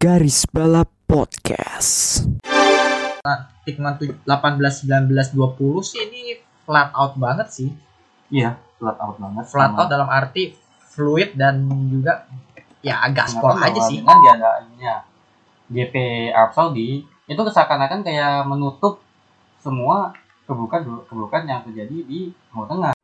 Garis Balap Podcast. tikungan tu- 18 19 20 sih ini flat out banget sih. Iya, flat out banget. Flat Sama- out dalam arti fluid dan juga ya gaspol Kenapa aja sih. Dengan diadainnya GP Arab Saudi itu seakan-akan kayak menutup semua keburukan-keburukan yang terjadi di Timur Tengah.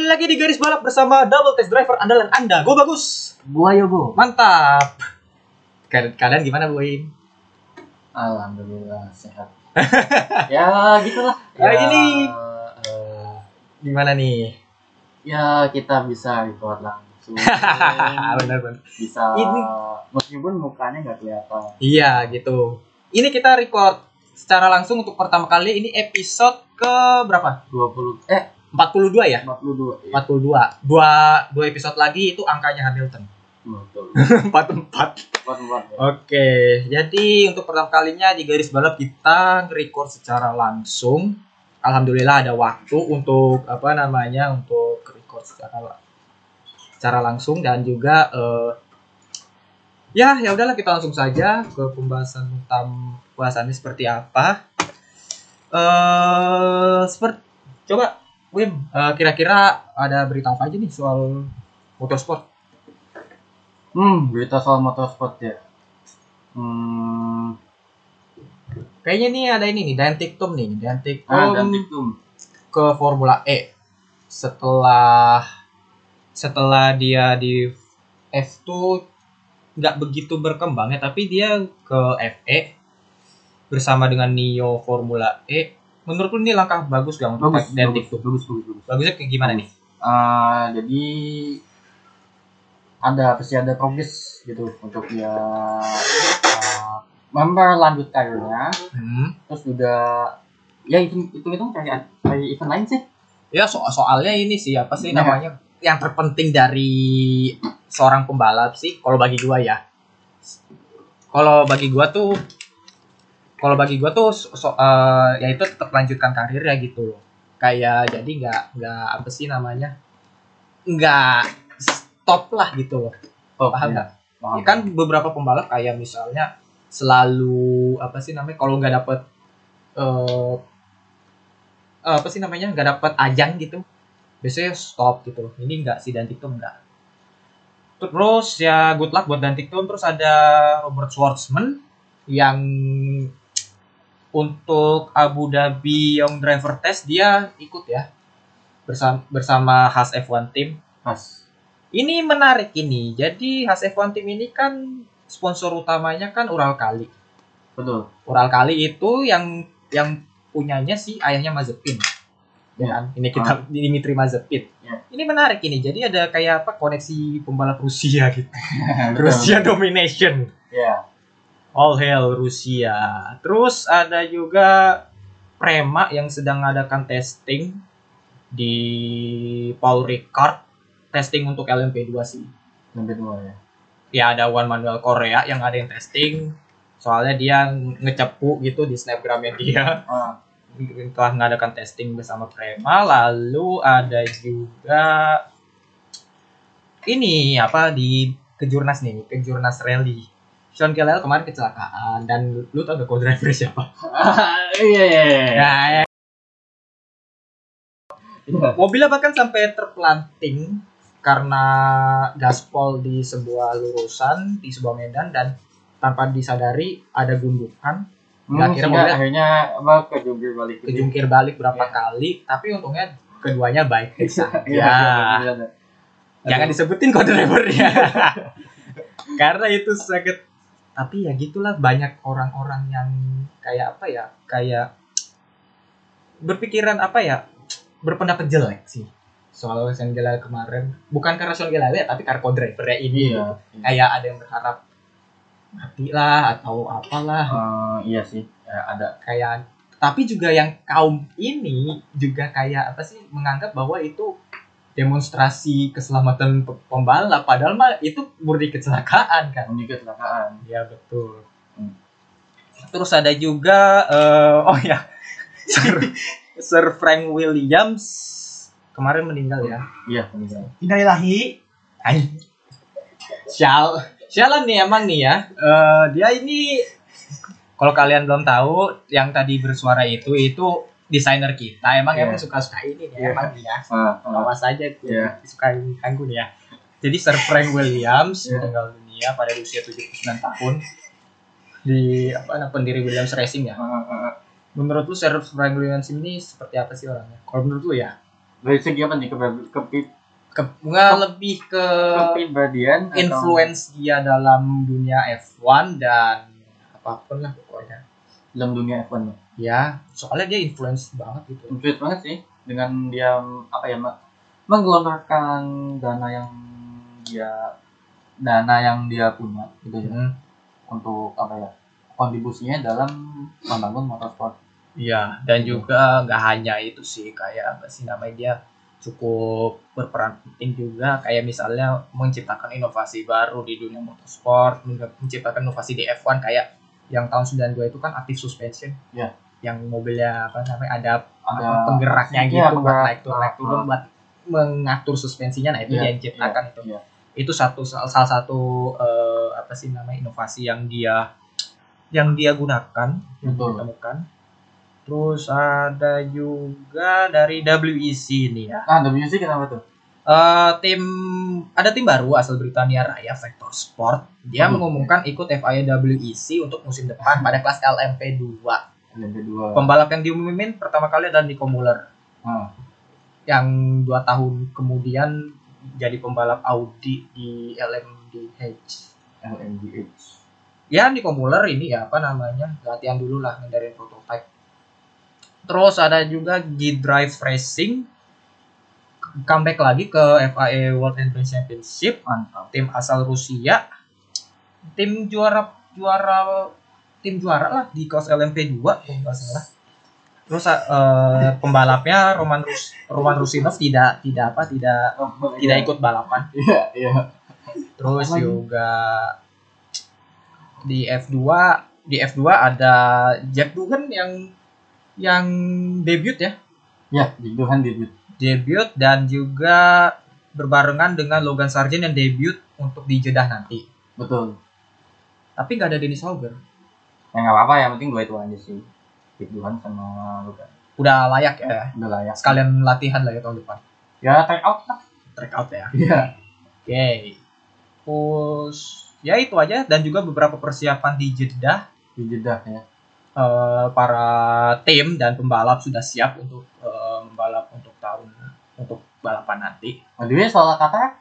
Kembali lagi di garis balap bersama double test driver andalan Anda. Gue bagus. Gua Yogo. Mantap. Keadaan gimana, Boy? Alhamdulillah sehat. ya gitulah. Ya, ini. eh, Gimana nih? ya kita bisa record langsung. benar benar. bisa Ini- meskipun mukanya nggak kelihatan. Iya, gitu. Ini kita record secara langsung untuk pertama kali ini episode ke berapa? 20 eh 42 ya? 42 ya. 42. Dua dua episode lagi itu angkanya Hamilton. Betul. 44. 44 ya. Oke, jadi untuk pertama kalinya di garis balap kita record secara langsung. Alhamdulillah ada waktu untuk apa namanya untuk record secara secara langsung dan juga eh, ya ya udahlah kita langsung saja ke pembahasan tentang pembahasannya seperti apa. Eh seperti coba Wim eh, kira-kira ada berita apa aja nih soal motorsport? Hmm, berita soal motorsport ya. Hmm, Kayaknya nih ada ini nih, Dan Tiktum nih, Dan Tiktum ah, dan Tiktum. ke Formula E setelah setelah dia di F2 nggak begitu berkembang ya, tapi dia ke FE bersama dengan Nio Formula E. Menurutku ini langkah bagus gak untuk Bagus, Dan bagus, bagus, bagus, bagus. Bagusnya kayak gimana nih? Ah, jadi ada pasti ada progres gitu untuk dia ah, memperlanjut karirnya Hmm. terus juga ya itu itu itu kayak kayak event lain sih Ya so soalnya ini sih apa sih Ya. namanya yang terpenting dari seorang pembalap sih kalau bagi gua ya. Kalau bagi gua tuh kalau bagi gua tuh so, so- eh, ya itu tetap lanjutkan karir ya gitu loh. Kayak jadi nggak nggak apa sih namanya? nggak stop lah gitu loh. oh, Paham iya. nggak? Paham. Ya kan beberapa pembalap kayak misalnya selalu apa sih namanya kalau nggak dapet eh apa sih namanya nggak dapet ajang gitu biasanya stop gitu ini enggak sih dan Tiktum enggak terus ya good luck buat dan Tiktum terus ada Robert Schwartzman yang untuk Abu Dhabi Young Driver Test dia ikut ya bersama bersama Haas F1 Team Pas. ini menarik ini. Jadi Has F1 Team ini kan sponsor utamanya kan Ural Kali. betul Ural Kali itu yang yang punyanya si ayahnya Mazepin. Ya kan? Ini kita Dimitri Mazepin. Ya. Ini menarik ini. Jadi ada kayak apa koneksi pembalap Rusia gitu. Rusia domination. ya All hail Rusia. Terus ada juga Prema yang sedang mengadakan testing di Paul Ricard. Testing untuk LMP2 sih. sampai dua ya? Ya ada Juan Manuel Korea yang ada yang testing. Soalnya dia ngecepu gitu di snapgramnya dia. Ah, telah mengadakan testing bersama Prema. Lalu ada juga ini apa di kejurnas nih kejurnas rally Sean Kellel kemarin kecelakaan dan lu tau gak co-driver siapa? iya iya iya. Nah, ya. Iya. mobilnya bahkan sampai terpelanting karena gaspol di sebuah lurusan di sebuah medan dan tanpa disadari ada gundukan Hmm, sehingga mobilnya- akhirnya apa kejungkir balik ke kejungkir balik berapa Iya. kali tapi untungnya keduanya baik saja Iya, iya, iya. jangan disebutin kode drivernya karena itu sakit tapi ya gitulah banyak orang-orang yang kayak apa ya kayak berpikiran apa ya berpendapat jelek sih soal Sean Gelale kemarin bukan karena Sean Gelale tapi karena co-drivernya ini Iya. kayak ada yang berharap mati lah atau apalah Eh, iya sih, Ya, ada. kayak tapi juga yang kaum ini juga kayak apa sih menganggap bahwa itu demonstrasi keselamatan pe- pembalap padahal mah itu murni kecelakaan kan Ini kecelakaan. ya betul Hmm. terus ada juga eh, oh ya Sir, Sir Frank Williams kemarin meninggal ya Iya, meninggal. Innalillahi. Ay. Sial. Sialan nih emang nih ya. Eh, dia ini kalau kalian belum tahu yang tadi bersuara itu itu desainer kita emang Iya. emang suka-suka ini nih Iya. emang nih ya. Ah, ah. Awas aja tuh Iya. aku nih ya. Jadi Sir Frank Williams Iya. meninggal dunia pada usia 79 tahun di apa nah, pendiri Williams Racing ya. Ah, ah. Menurut lu Sir Frank Williams ini seperti apa sih orangnya? Kalau menurut lu ya, Dari segi apa nih? Keprib- keprib- ke, nggak lebih ke Kepribadian atau- influence dia dalam dunia F1 dan apa pun lah pokoknya. dalam dunia F1 ya? Ya, soalnya dia influence banget gitu. Influence banget sih dengan dia apa ya menggelontorkan dana yang dia dana yang dia punya gitu ya Hmm. untuk apa ya kontribusinya dalam membangun motorsport Iya, dan juga nggak hanya itu sih kayak apa sih namanya dia cukup berperan penting juga kayak misalnya menciptakan inovasi baru di dunia motorsport, men- menciptakan inovasi di F1 kayak yang tahun 92 itu kan active suspension. Iya. Yang mobilnya apa namanya ada ada apa, penggeraknya Iya, gitu buat naik turun naik turun buat mengatur suspensinya. Nah itu Iya, dia yang ciptakan itu. iya. itu satu salah satu eh, apa sih namanya inovasi yang dia yang dia gunakan Betul. dia temukan. Terus ada juga dari WEC ini ya. Ah WC kenapa tuh? Eh, tim ada tim baru asal Britania Raya Vector Sport. Dia Waduh. mengumumkan ikut FIA WEC untuk musim depan pada kelas LMP2 yang kedua. Pembalap yang diumumin pertama kali adalah Nico Muller. Ah, yang dua tahun kemudian jadi pembalap Audi di LMDH. LMDH Ya Nico Muller ini ya apa namanya latihan dulu lah dari prototype. Terus ada juga G-Drive Racing. Comeback lagi ke FIA World Endurance Championship. Mantap. Tim asal Rusia. Tim juara juara tim juara lah di kelas LMP2 kalau nggak salah. Terus eh, pembalapnya Roman Rus Roman Rusinov tidak tidak apa tidak tidak ikut balapan. Iya iya. Terus Apa lagi? juga di F2 di F2 ada Jack Dugan yang yang debut ya. Ya Tuhan debut. Debut dan juga berbarengan dengan Logan Sargent yang debut untuk di Jeddah nanti. Betul. Tapi nggak ada Dennis Hauger ya nggak apa-apa yang penting dua itu aja sih. Tuhan sama Luka. Udah layak ya? Udah layak. Sekalian latihan lah ya tahun depan. Ya try out lah. Track out ya? Iya. Oke. Terus ya itu aja. Dan juga beberapa persiapan di Jeddah. Di Jeddah ya. Eh, para tim dan pembalap sudah siap untuk eh, membalap untuk tahun untuk balapan nanti. Oh dia soal kata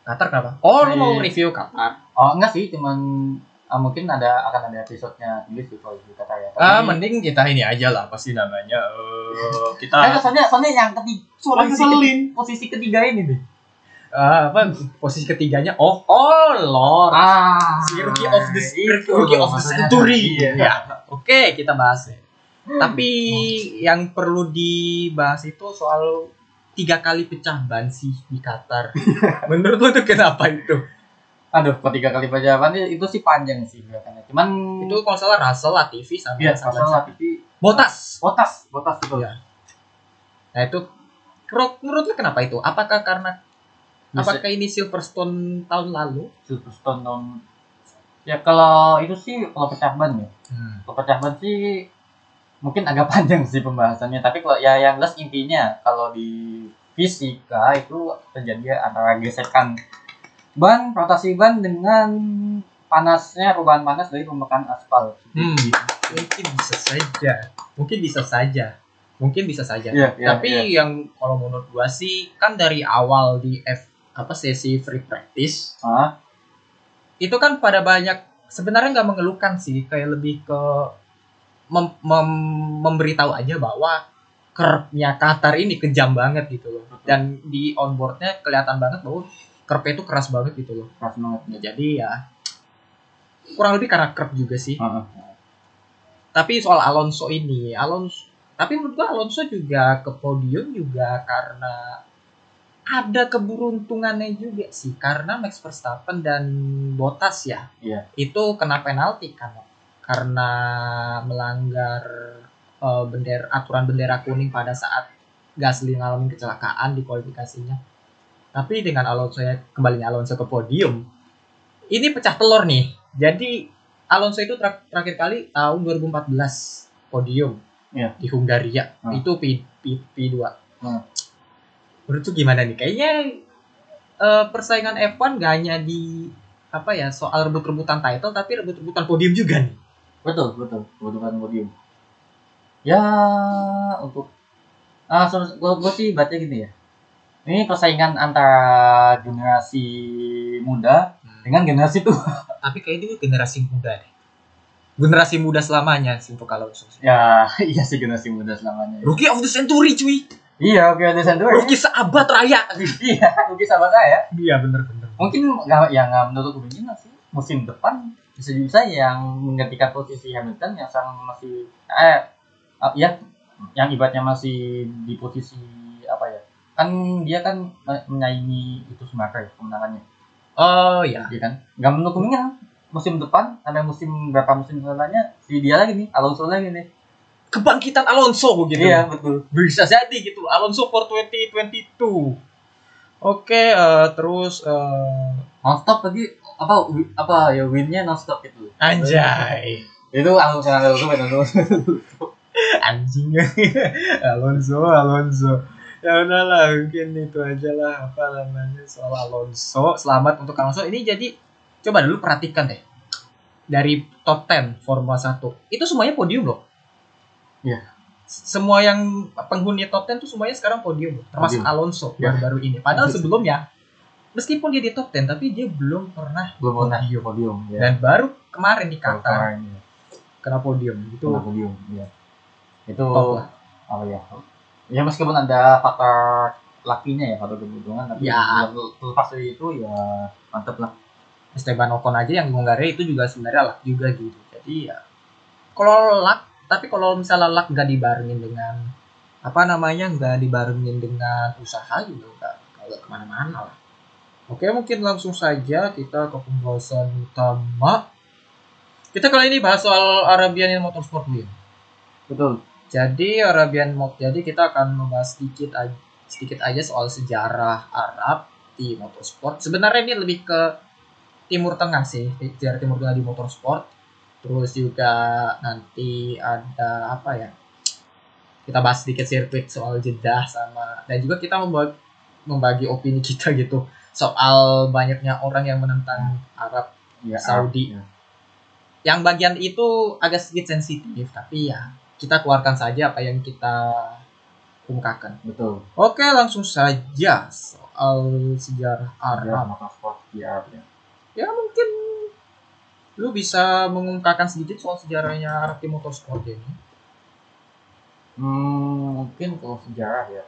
Qatar kenapa? Oh lu mau Iya. review Qatar? oh enggak sih cuman ah, mungkin ada akan ada episodenya tulis gitu kalau di kata ya. Tapi- Ah mending kita ini aja lah apa sih namanya eh, Eh, kita soalnya soalnya yang ketiga Suara posisi, ketiga, posisi ketiga ini deh. Ah, apa posisi ketiganya oh oh Lord. Ah. Si rookie of the itu rookie of the century. Iya. Ya oke kita bahas ya. tapi yang perlu dibahas itu soal tiga kali pecah ban sih di Qatar. Menurut lo itu kenapa itu aduh ketiga kali pejabat itu sih panjang sih kelihatannya. Cuman itu kalau salah Russell Latifi sama iya sama salah tapi Botas. Botas botas betul. Iya. nah itu menurut menurut lo kenapa itu? Apakah karena Bisa- apakah ini Silverstone tahun lalu? Silverstone tahun ya kalau itu sih kalau pecah ban ya. Hmm. kalau pecah ban sih mungkin agak panjang sih pembahasannya. Tapi kalau ya yang jelas intinya kalau di fisika itu terjadi antara gesekan ban rotasi ban dengan panasnya perubahan panas dari pembakaran aspal Hmm. mungkin bisa saja mungkin bisa saja mungkin bisa saja Iya, iya, tapi iya. yang kalau menurut gua sih kan dari awal di F apa sesi free practice Ah, itu kan pada banyak sebenarnya nggak mengeluhkan sih kayak lebih ke mem- mem- memberitahu aja bahwa curve-nya Qatar ini kejam banget gitu loh. Dan di onboardnya kelihatan banget bahwa curve itu keras banget gitu loh. keras banget Ya, jadi ya kurang lebih karena curve juga sih. Heeh. Tapi soal Alonso ini, Alonso tapi menurut gua Alonso juga ke podium juga karena ada keberuntungannya juga sih karena Max Verstappen dan Bottas ya Iya. itu kena penalti kan karena melanggar eh, bendera aturan bendera kuning pada saat Gasly ngalamin kecelakaan di kualifikasinya tapi dengan Alonso ya kembalinya Alonso ke podium ini pecah telur nih. Jadi Alonso itu ter- terakhir kali tahun 2014 podium Iya. di Hungaria. Hmm. itu P, P, P2 Hmm. menurut tuh gimana nih? Kayaknya eh, persaingan F1 gak hanya di apa ya soal rebut-rebutan title tapi rebut-rebutan podium juga nih. Betul betul. Kebutuhan podium. Ya untuk ah so, gue, gue sih baca gini ya ini persaingan antara generasi muda dengan generasi tua. Tapi kayaknya itu generasi muda deh. Generasi muda selamanya sih untuk sih. ya iya sih generasi muda selamanya. Rookie of the century cuy. Iya oke ada sendiri rookie seabad raya. Iya mungkin sahabat saya iya bener-bener mungkin nggak ya nggak menurut kemungkinan sih. Musim depan bisa bisa yang menggantikan posisi Hamilton yang sang masih eh ya yang ibaratnya masih di posisi ya kan dia kan me- menyaingi itu Schumacher ya, kemenangannya oh ya iya kan? Nggak menurut kemungkinan musim depan ada musim berapa musim setelahnya si dia lagi nih Alonso lagi nih. Kebangkitan Alonso gitu. Iya betul. Bisa jadi gitu Alonso for 2022 oke eh, terus eh, nonstop lagi apa apa ya winnya nonstop itu anjay. Itu Alonso Alonso Alonso. Anjing. Alonso Alonso ya udahlah mungkin itu aja lah apa namanya soal Alonso selamat untuk Alonso ini jadi coba dulu perhatikan deh dari top 10 Formula 1 itu semuanya podium loh Iya. semua yang penghuni top 10 tuh semuanya sekarang podium loh. termasuk Podium. Alonso Iya. baru-baru ini padahal Iya. sebelumnya meskipun dia di top 10 tapi dia belum pernah belum pernah podium podium ya dan baru kemarin di Qatar Kemarin, ya. kena podium itu Pernah podium ya itu top lah apa ya ya meskipun ada faktor lakinya ya faktor kebutuhan tapi Ya. lepas dari itu ya mantep lah Esteban Ocon aja yang Hungaria itu juga sebenarnya luck juga gitu. Jadi ya kalau luck, tapi kalau misalnya luck nggak dibarengin dengan apa namanya nggak dibarengin dengan usaha juga nggak nggak ke mana-mana lah. Oke mungkin langsung saja kita ke pembahasan utama. Kita kali ini bahas soal Arabian Motorsport dulu ya. betul Jadi Arabian Mot, jadi kita akan membahas sedikit aja, sedikit aja soal sejarah Arab di motorsport. Sebenarnya ini lebih ke Timur Tengah sih, sejarah Timur Tengah di motorsport. Terus juga nanti ada apa ya? Kita bahas sedikit sirkuit soal Jeddah sama dan juga kita membagi, membagi opini kita gitu soal banyaknya orang yang menentang Arab ya Saudi. ya. yang bagian itu agak sedikit sensitif tapi ya kita keluarkan saja apa yang kita kemukakan. betul Oke langsung saja soal sejarah Arab. Arab ya Ya mungkin lu bisa mengungkapkan sedikit soal sejarahnya Arab di motorsport ini. hmm, mungkin kalau sejarah ya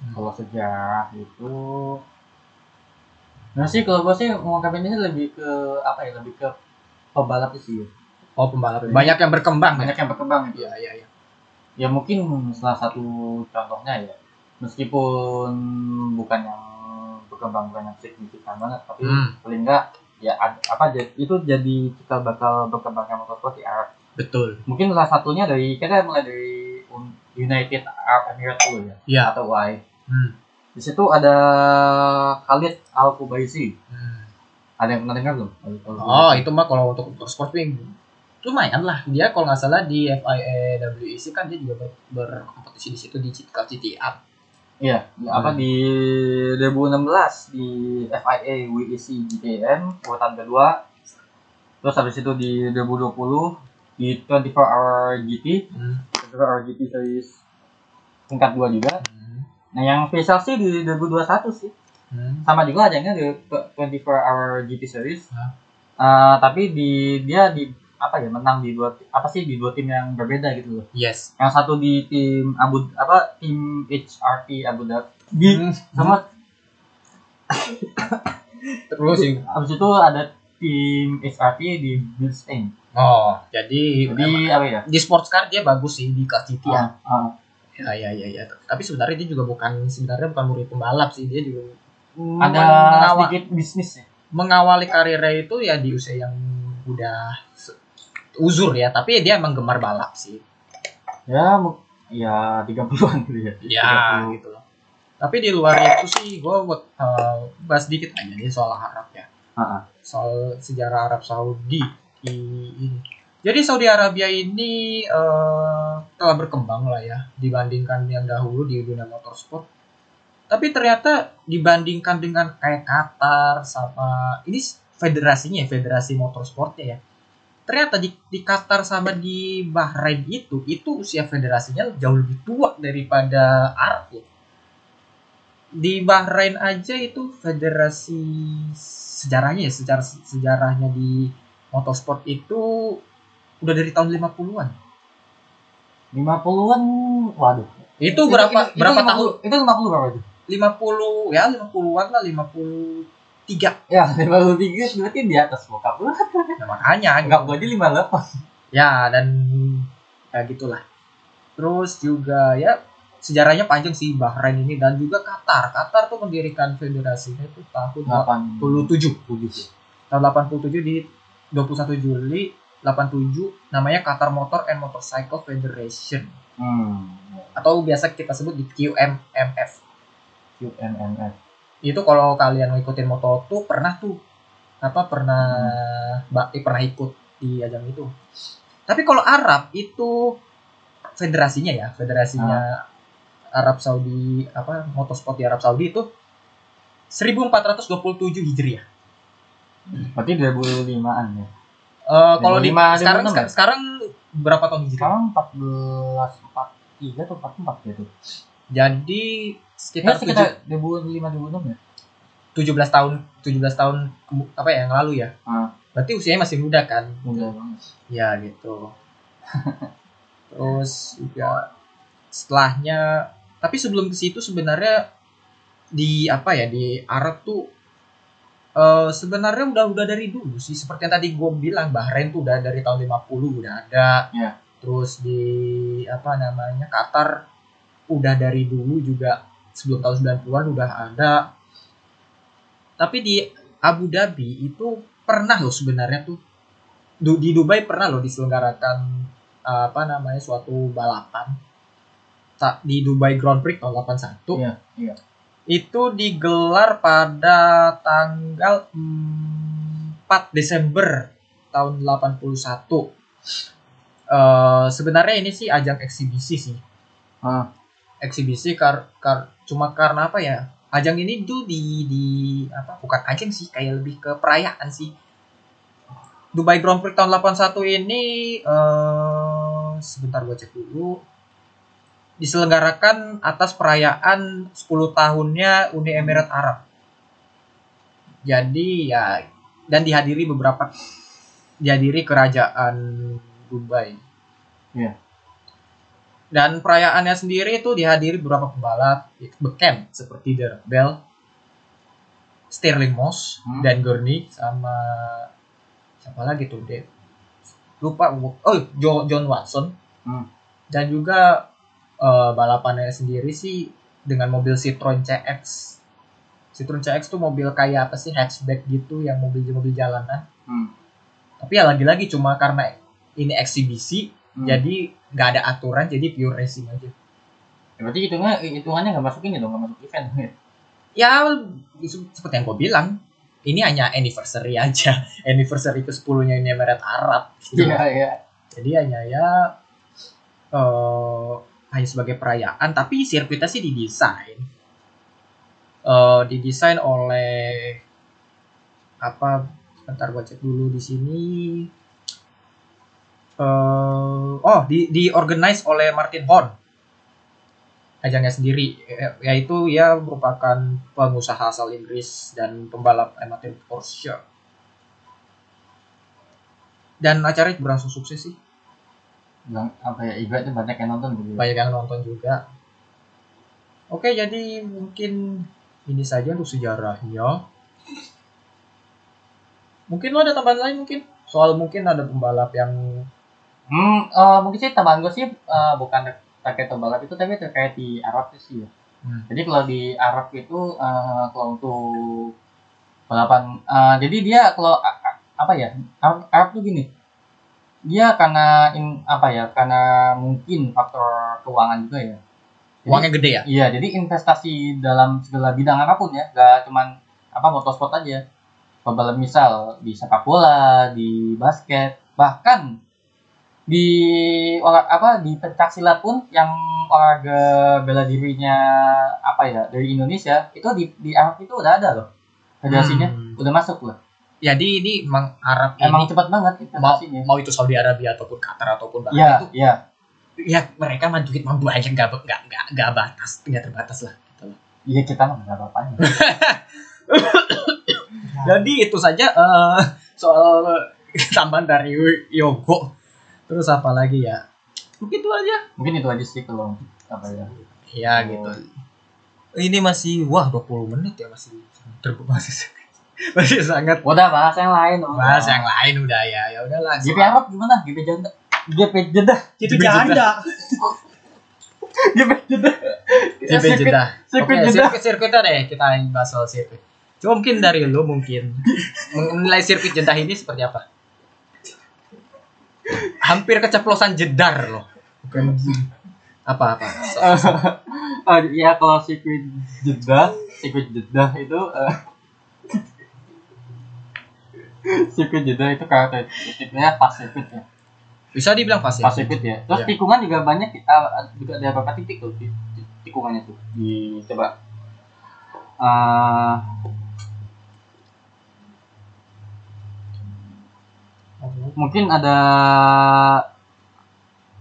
Hmm. kalau sejarah itu nah sih kalau gue sih mengungkapin ini lebih ke apa ya lebih ke pebalap sih ya. Oh pembalap banyak yang berkembang banyak yang berkembang ya. Iya iya iya. ya mungkin salah satu contohnya ya meskipun bukan yang berkembang bukan yang signifikan banget tapi Hmm, paling enggak ya apa itu jadi cikal bakal berkembangnya motorsport di Arab betul. mungkin salah satunya dari kita mulai dari Un- United Arab Emirates dulu ya Iya. atau UAE Hmm. di situ ada Khalid Al Kubaisi Hmm. ada yang pernah dengar belum Oh itu mah kalau untuk motorsport sih lumayan lah dia kalau nggak salah di FIA WEC kan dia juga ber- berkompetisi di situ di Citkal CTA. Iya, apa Hmm. di 2016 di FIA WEC GTM urutan kedua. Terus habis itu di 2020 di 24 Hour GT, Hmm. 24 Hour GT series tingkat 2 juga. Hmm. Nah, yang spesial sih di 2021 sih. Hmm. Sama juga adanya di 24 Hour GT series. Hah? Eh, tapi di dia di apa ya menang di dua apa sih di dua tim yang berbeda gitu loh. Yes. Yang satu di tim Abu apa tim HRT Abu Dhabi Hmm. sama Terus sih. abis itu ada tim HRT di Bilstein. Oh, jadi Jadi apa ya? di sports car dia bagus sih di kelas GT ya. Ah, ah. Ya, ya, ya, ya. Tapi sebenarnya dia juga bukan sebenarnya bukan murid pembalap sih, dia juga ada sedikit bisnis ya. mengawali karirnya itu ya di usia yang udah uzur ya, tapi dia emang gemar balap sih. Ya, ya 30-an gitu ya. Ya, 30. gitu loh. Tapi di luar itu sih gue buat eh, bahas dikit aja nih soal Arab ya. Soal sejarah Arab Saudi di ini. Jadi Saudi Arabia ini eh, telah berkembang lah ya dibandingkan yang dahulu di dunia motorsport. Tapi ternyata dibandingkan dengan kayak Qatar sama ini federasinya ya, federasi motorsportnya ya. Ternyata di, di Qatar sama di Bahrain itu itu usia federasinya jauh lebih tua daripada Arab ya. Di Bahrain aja itu federasi sejarahnya ya sejarah sejarahnya di motorsport itu udah dari tahun 50-an. 50-an, waduh. Itu berapa itu, berapa itu tahun? 50, Itu 50 berapa itu? 50 ya 50-an lah 53. Ya, 53 berarti di atas bokap lu. Nah, makanya Enggak gua aja 58. ya dan ya gitulah. Terus juga ya sejarahnya panjang sih Bahrain ini dan juga Qatar. Qatar tuh mendirikan federasinya itu tahun 87. 87. Tahun 87 di 21 Juli 87 namanya Qatar Motor and Motorcycle Federation Hmm. atau biasa kita sebut di QMMF. QMMF. Itu kalau kalian ngikutin moto tuh pernah tuh apa pernah ba- eh, pernah ikut di ajang itu tapi kalau Arab itu federasinya ya federasinya Arab Saudi apa motorsport di Arab Saudi itu 1427 Hijriah. Berarti 2005-an ya. Eh kalau di 2005, sekarang 2006 ya? sekarang berapa tahun Hijriah? Sekarang 14 43 atau 44 gitu. Jadi Kita sekitar sekitar 2005 2006 ya. 17 tahun 17 tahun apa ya yang lalu ya. Ah. Berarti usianya masih muda kan? Mudah banget. Ya gitu. Terus juga setelahnya, tapi sebelum ke situ sebenarnya di apa ya di Arab tuh eh sebenarnya udah udah dari dulu sih seperti yang tadi gue bilang Bahrain tuh udah dari tahun 50 udah ada. Ya. Terus di apa namanya Qatar udah dari dulu juga sebelum tahun 90-an udah ada. Tapi di Abu Dhabi itu pernah loh sebenarnya tuh di Dubai pernah loh diselenggarakan uh, apa namanya suatu balapan di Dubai Grand Prix tahun 81 Iya, iya. itu digelar pada tanggal 4 Desember tahun 81 Eh, sebenarnya ini sih ajang eksibisi sih Ah. Eksibisi kar, kar cuma karena apa ya ajang ini tuh di di apa bukan ajang sih kayak lebih ke perayaan sih Dubai Grand Prix tahun 81 ini eh sebentar gua cek dulu diselenggarakan atas perayaan 10 tahunnya Uni Emirat Arab. Jadi ya dan dihadiri beberapa dihadiri kerajaan Dubai. Iya. Dan perayaannya sendiri itu dihadiri beberapa pembalap beken seperti Derek Bell, Sterling Moss, Hmm. Dan Gurney sama siapa lagi tuh deh lupa oh Jo- John Watson Hmm. dan juga eh, balapannya sendiri sih dengan mobil Citroen CX Citroen CX tuh mobil kayak apa sih hatchback gitu yang mobil-mobil jalanan Hmm. tapi ya lagi-lagi cuma karena ini eksibisi Hmm. jadi nggak ada aturan jadi pure racing aja Ya, berarti hitungnya hitungannya nggak masuk ini dong, nggak masuk event. ya? ya se- seperti yang gue bilang ini hanya anniversary aja anniversary ke 10 nya ini Emirat Arab iya. jadi hanya ya eh hanya sebagai perayaan tapi sirkuitnya sih didesain eh didesain oleh apa sebentar gua cek dulu di sini eh oh di diorganize oleh Martin Horn. Ajangnya sendiri. Ya- yaitu ia merupakan pengusaha asal Inggris dan pembalap amatir Porsche. Dan acaranya berlangsung sukses sih. Bilang, apa ya ibaratnya banyak yang nonton gitu. Banyak yang nonton juga. Oke jadi mungkin ini saja untuk sejarahnya. Mungkin lo ada tambahan lain mungkin? Soal mungkin ada pembalap yang hmm eh, mungkin sih tambahan gue sih eh, bukan ter- terkait pembalap itu tapi terkait di Arab sih ya Hmm. jadi kalau di Arab itu eh, kalau untuk balapan eh, jadi dia kalau apa ya Arab, Arab tuh gini dia karena in, apa ya karena mungkin faktor keuangan juga ya Jadi- uangnya gede ya Iya, jadi investasi dalam segala bidang apa pun ya, gak cuman apa motorsport aja. Pembalap misal di sepak bola, di basket, bahkan di olah- apa di pencak silat pun yang olahraga bela dirinya apa ya dari Indonesia itu di di Arab itu udah ada loh federasinya Hmm. udah masuk loh jadi ini emang Arab emang ini cepat banget mau mau itu Saudi Arabia ataupun Qatar ataupun bahkan iya itu iya ya mereka mah duit mah banyak gak gak gak gak batas nggak terbatas lah gitu loh. iya kita mah nggak apa-apa Jadi itu saja eh, soal tambahan dari Yogo. Terus apa lagi ya? Mungkin itu aja. mungkin itu aja sih kalau apa ya Ya Oh. gitu. Ini masih wah 20 menit ya masih terbatas. masih sangat udah bahas yang lain udah. bahas yang lain udah ya. Ya udah langsung. GP Arab gimana? GP Janda. GP Jeddah. Jadi janda. GP Jeddah. GP Jeddah. Sirkuit Oke, Jeddah. sirkuit deh kita bahas soal sirkuit. Coba mungkin dari lu mungkin menilai sirkuit Jeddah ini seperti apa? Hampir keceplosan jedar loh. Bukan apa apa. Oh, ya kalau sirkuit Jeddah, sirkuit Jeddah itu eh, sirkuit Jeddah itu karakteristiknya pas sirkuit ya. Bisa dibilang pasti. Pas sirkuit ya. Terus Iya. tikungan juga banyak eh, juga ada beberapa titik tuh tikungannya tuh. Di coba eh mungkin ada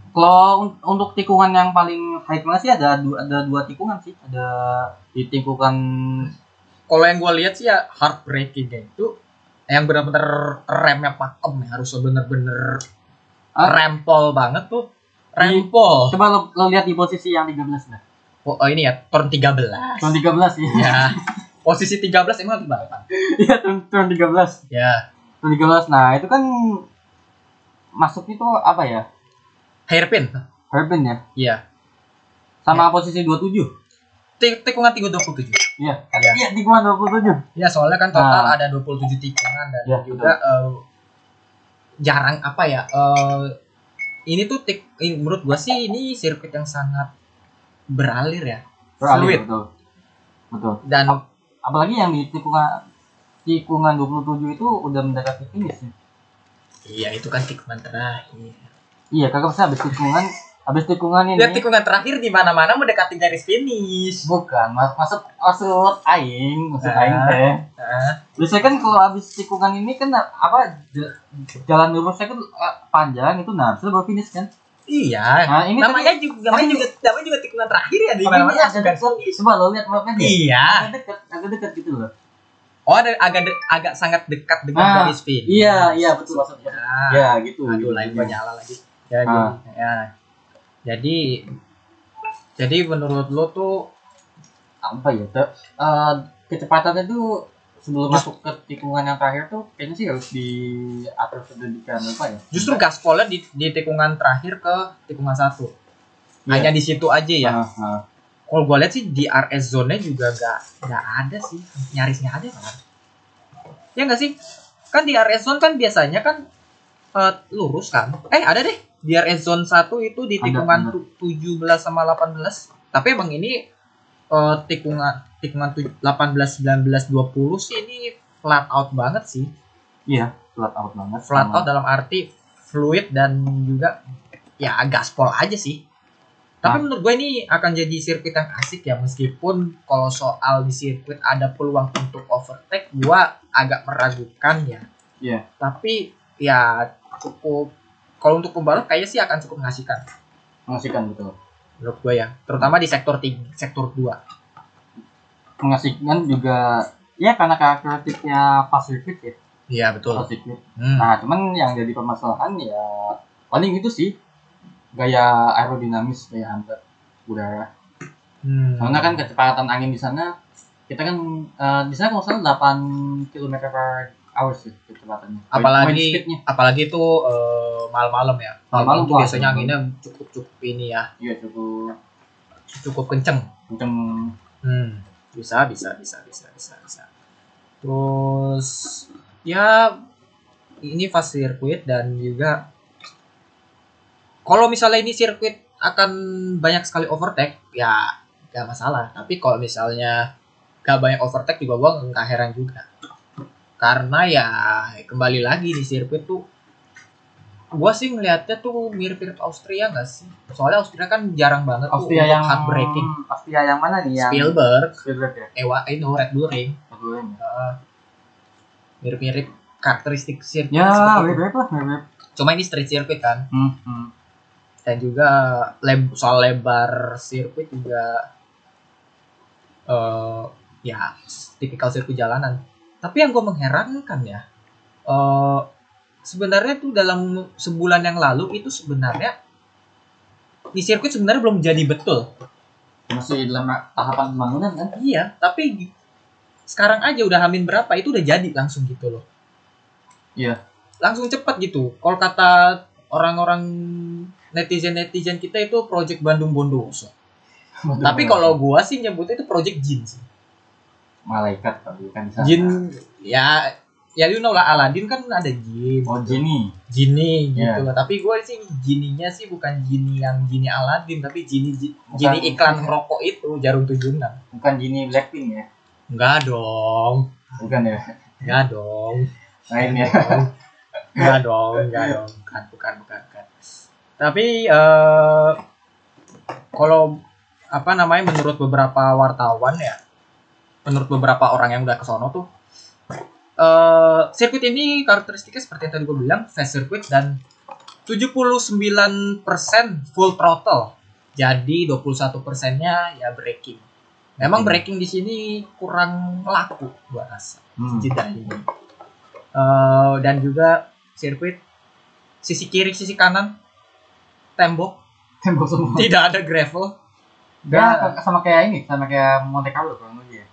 kalau un- untuk tikungan yang paling high banget sih ada dua ada dua tikungan sih ada di tikungan Kalau yang gue lihat sih ya heartbreakingnya itu yang benar-benar remnya pakem ya harus bener-bener Ah. rempol banget tuh. Rempol. coba lo, lo lihat di posisi yang 13 nah Oh, oh, ini ya turn 13. turn 13 ya Ya. Posisi 13 emang lagi balapan. iya turn, turn 13 Ya. turn 13 nah itu kan masuk itu apa ya Hairpin. Herbin ya Iya. sama posisi 27 Tik- Tikungan 327. iya Iya. iya tikungan 27 Ya soalnya kan total Nah. ada 27 tikungan dan Iya, juga eh, jarang apa ya eh, ini tuh tik, ini menurut gua sih ini sirkuit yang sangat beralir ya Beralih, Fluid. betul betul dan apalagi yang di tikungan tikungan 27 itu udah mendekati finish ya. Iya itu kan tikungan terakhir Iya, kagak bisa habis tikungan, habis tikungan ini. lihat tikungan terakhir di mana mana mendekati garis finish Bukan, mas masuk masuk aing, masuk Ah. aing teh. Nah, Biasanya kan kalau habis tikungan ini kan apa jalan lurusnya kan eh, panjang itu nah, baru finish kan. iya Nah, ini namanya tadi- juga namanya juga namanya juga tikungan terakhir ya di mana mana. Coba lo lihat mapnya deh. iya Agak dekat, agak dekat gitu loh. Oh ada agak de- agak sangat dekat dengan Ah, garis finish Iya, iya betul maksudnya. ya Ya, gitu. aduh lain gua nyala lagi ya, Ah. jadi, ya jadi jadi menurut lo tuh Apa ya? Te- eh, kecepatannya tuh sebelum masuk ke tikungan yang terakhir tuh kayaknya sih harus diatur sedemikian apa ya? justru gaspolnya di, di tikungan terakhir ke tikungan satu Iya. hanya di situ aja ya Ah, ah. Kalau gue lihat sih di RS zone nya juga gak nggak ada sih. Nyaris nggak ada kan? Ya nggak sih? Kan di RS zone kan biasanya kan eh, lurus kan? Eh ada deh. Di RS zone 1 itu di Ada, tikungan ada. tu- 17 sama 18 tapi emang ini eh, tikungan tikungan tu- 18 19 20 sih ini flat out banget sih. Iya, flat out banget. flat Sama- out dalam arti fluid dan juga ya gaspol aja sih. Tapi Ah. menurut gue ini akan jadi sirkuit yang asik ya meskipun kalau soal di sirkuit ada peluang untuk overtake gua agak meragukan ya. Iya. Tapi ya cukup kalau untuk pembalap kayaknya sih akan cukup mengasihkan mengasihkan betul. menurut gue ya, terutama di sektor 3, sektor 2. Mengasihkan juga ya karena karakteristiknya pas sirkuit ya. Iya betul. Hmm. Nah, cuman yang jadi permasalahan ya paling itu sih gaya aerodinamis kayak antar udara. Hmm. Karena kan kecepatan angin di sana kita kan eh, di sana kalau nggak salah 8 km per hour sih kecepatannya. Apalagi speednya. apalagi itu eh, malam-malam ya. Malam-malam itu wah, biasanya anginnya cukup cukup ini ya, Iya cukup cukup kenceng. kenceng. Hmm. Bisa, bisa, bisa, bisa, bisa, bisa. Terus ya ini fast circuit dan juga kalau misalnya ini sirkuit akan banyak sekali overtake ya gak masalah. Tapi kalau misalnya gak banyak overtake juga gua nggak heran juga. Karena ya kembali lagi di sirkuit tuh gua sih ngelihatnya tuh mirip-mirip Austria gak sih? Soalnya Austria kan jarang banget Austria tuh yang hard braking. Austria yang mana nih? Yang Spielberg. Spielberg ya? Ewa itu Red Bull Ring. Aduh, yang- Uh, mirip-mirip karakteristik sirkuit Ya, seperti itu. mirip lah, mirip. cuma ini street circuit kan. Hmm, hmm. Dan juga leb soal lebar sirkuit juga eh ya tipikal sirkuit jalanan tapi yang gue mengherankan ya eh sebenarnya tuh dalam sebulan yang lalu itu sebenarnya di sirkuit sebenarnya belum jadi betul Masih dalam tahapan pembangunan kan? iya tapi sekarang aja udah hamin berapa itu udah jadi langsung gitu loh Iya. langsung cepat gitu kalau kata orang-orang netizen netizen kita itu project Bandung Bondowoso Tapi kalau gua sih nyebutnya itu Project Jin sih. malaikat tapi kan sana. Jin ya ya you know lah Aladdin kan ada jin. Oh, Jenny. Genie gitu Iya. lah. Tapi gua sih jininya sih bukan jini yang jini Aladdin tapi jini ji- Bukan. jini iklan rokok itu jarum 76. Bukan Jenny Blackpink ya? Enggak dong. Bukan ya? Enggak dong. Lain ya. Enggak dong, enggak dong. Bukan, bukan, bukan. Tapi eh kalau apa namanya menurut beberapa wartawan ya, menurut beberapa orang yang udah ke sono tuh eh sirkuit ini karakteristiknya seperti yang tadi gue bilang, fast circuit dan 79% full throttle. Jadi 21 persennya ya braking. Memang Hmm. braking di sini kurang laku gua rasa Hmm. jeda ini. Eh, dan juga sirkuit sisi kiri sisi kanan tembok Tembok semua. tidak ada gravel Ya, sama kayak ini, sama kayak Monte Carlo kurang lebih ya.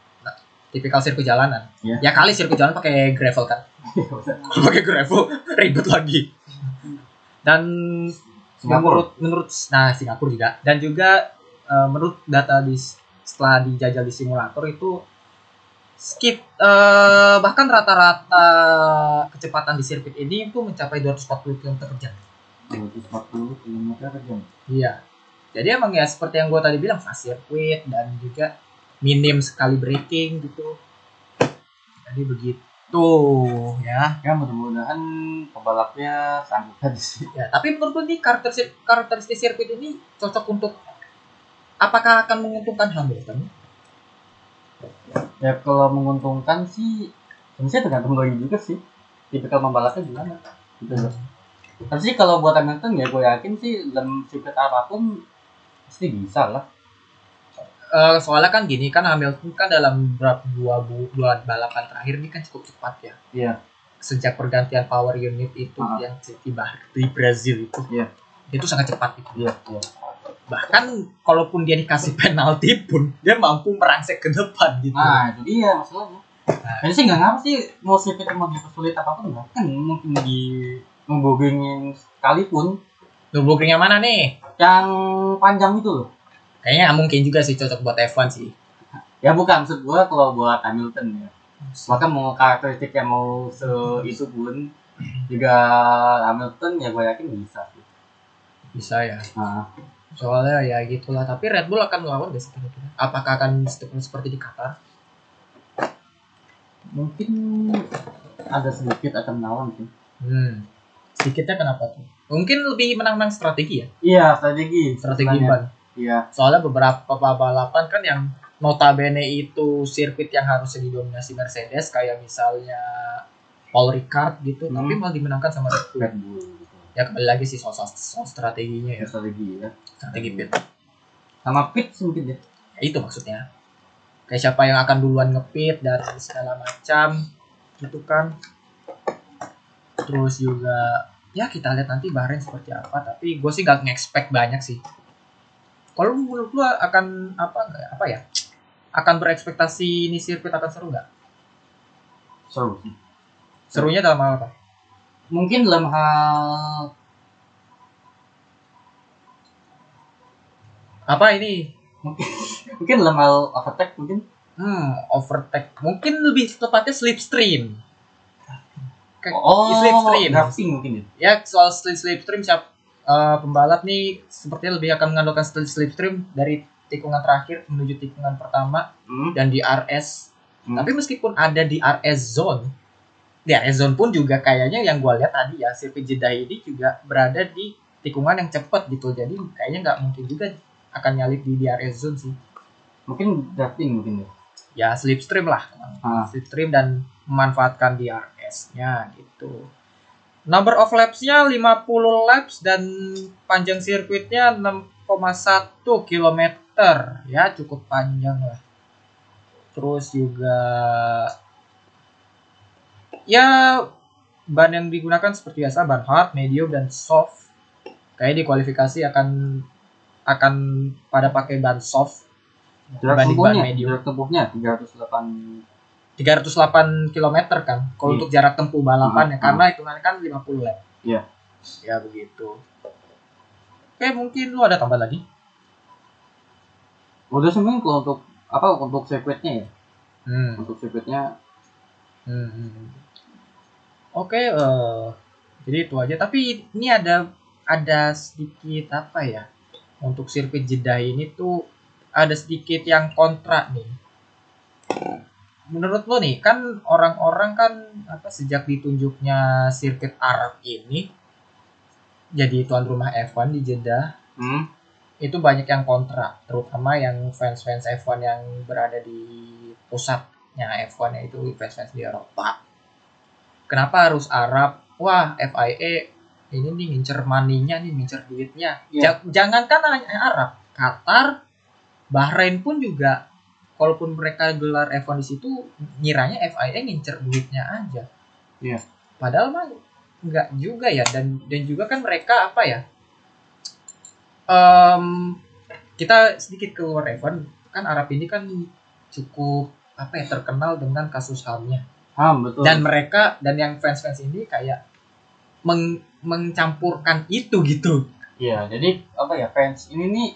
tipikal sirkuit jalanan Iya. ya kali sirkuit jalanan pakai gravel kan pakai gravel ribet lagi dan Singapura. menurut menurut nah Singapura juga dan juga eh, menurut data di setelah dijajal di simulator itu skip eh, bahkan rata-rata kecepatan di sirkuit ini itu mencapai 240 km per jam 240 km per jam. Iya. Jadi emang ya seperti yang gue tadi bilang fast circuit dan juga minim sekali braking gitu. Jadi begitu ya. Ya mudah-mudahan pebalapnya sanggup tadi sih. Ya, tapi menurut nih karakteristik karakteristik sirkuit ini cocok untuk apakah akan menguntungkan Hamilton? Ya kalau menguntungkan sih sebenarnya tergantung lagi juga sih. Tipikal pembalapnya gimana. Gitu loh. Tapi sih kalau buat Hamilton ya gue yakin sih dalam sirkuit apa pun pasti bisa lah. Eh, soalnya kan gini kan Hamilton kan dalam beberapa dua, bu- dua balapan terakhir ini kan cukup cepat ya. Iya. Sejak pergantian power unit itu Ah. yang di, Bah- di Brazil itu. Iya. Itu sangat cepat itu. Iya, iya. bahkan kalaupun dia dikasih penalti pun dia mampu merangsek ke depan gitu Nah, itu dia masalahnya. Kayaknya sih nggak ngapa sih mau sirkuit mau dipersulit apa pun nggak kan mungkin di ngebogengin sekalipun Nürburgring yang mana nih yang panjang itu loh. kayaknya nggak mungkin juga sih cocok buat F1 sih Ya bukan maksud gua kalau buat Hamilton ya. Bahkan mau karakteristik yang mau se itu pun juga Hamilton ya gue yakin bisa sih. bisa ya Nah, soalnya ya gitulah tapi Red Bull akan melawan gak sih kira-kira apakah akan seperti di Qatar mungkin ada sedikit akan melawan sih. hmm sedikitnya kenapa tuh mungkin lebih menang-menang strategi ya Iya strategi. strategi ban Iya. soalnya beberapa balapan kan yang notabene itu sirkuit yang harusnya didominasi Mercedes kayak misalnya Paul Ricard gitu Hmm. tapi malah dimenangkan sama Red Bull Red Bull. Gitu. ya kembali lagi sih soal, soal strateginya ya Ya, strategi ya. strategi pit Sama pit mungkin ya. ya, itu maksudnya kayak siapa yang akan duluan ngepit dan segala macam gitu kan terus juga ya kita lihat nanti Bahrain seperti apa tapi gue sih gak nge-expect banyak sih. Kalau menurut lu akan apa apa ya? Akan berekspektasi ini sirkuit akan seru nggak? Seru sih. Serunya dalam hal apa? Mungkin dalam hal apa ini? Mungkin dalam hal overtake mungkin. Hmm overtake. Mungkin lebih tepatnya slipstream Kayak oh. slipstream drafting mungkin ya? Ya soal slip slipstream siap eh, pembalap nih sepertinya lebih akan mengandalkan slip slipstream dari tikungan terakhir menuju tikungan pertama hmm. dan di RS Hmm. tapi meskipun ada di RS zone di RS zone pun juga kayaknya yang gue lihat tadi ya sirkuit Jeddah ini juga berada di tikungan yang cepat gitu. Jadi kayaknya nggak mungkin juga akan nyalip di DRS zone sih. Mungkin drafting mungkin ya? Ya slipstream lah. Ah. slipstream dan memanfaatkan DRS-nya gitu. Number of laps-nya 50 laps dan panjang sirkuitnya 6,1 km. Ya, cukup panjang lah. Terus juga ya ban yang digunakan seperti biasa ban hard, medium dan soft. Kayak di kualifikasi akan akan pada pakai ban soft jarak Dibanding ban tempuhnya medium. jarak tempuhnya 308 308 km kan kalau Iya. untuk jarak tempuh balapan ya Hmm. karena hitungannya kan 50 lap Iya. ya begitu oke mungkin lu ada tambah lagi udah sebenarnya kalau untuk apa untuk sirkuitnya ya hmm. untuk sirkuitnya Hmm, hmm, hmm. oke eh, jadi itu aja tapi ini ada ada sedikit apa ya untuk sirkuit Jeddah ini tuh ada sedikit yang kontra nih menurut lo nih kan orang-orang kan apa sejak ditunjuknya sirkuit Arab ini jadi tuan rumah F1 di Jeddah hmm. itu banyak yang kontra terutama yang fans-fans F1 yang berada di pusatnya F1 yaitu fans-fans di Eropa kenapa harus Arab wah FIA ini nih ngincer money-nya nih ngincer duitnya Iya. Ja- jangankan hanya Arab Qatar Bahrain pun juga kalaupun mereka gelar F1 di situ ngiranya FIA ngincer duitnya aja. Iya. padahal mah nggak juga ya. Dan dan juga kan mereka apa ya Em, kita sedikit keluar Evan kan Arab ini kan cukup apa ya terkenal dengan kasus hamnya ah betul. Dan mereka dan yang fans-fans ini kayak meng- mencampurkan itu gitu. Iya, jadi apa ya fans ini nih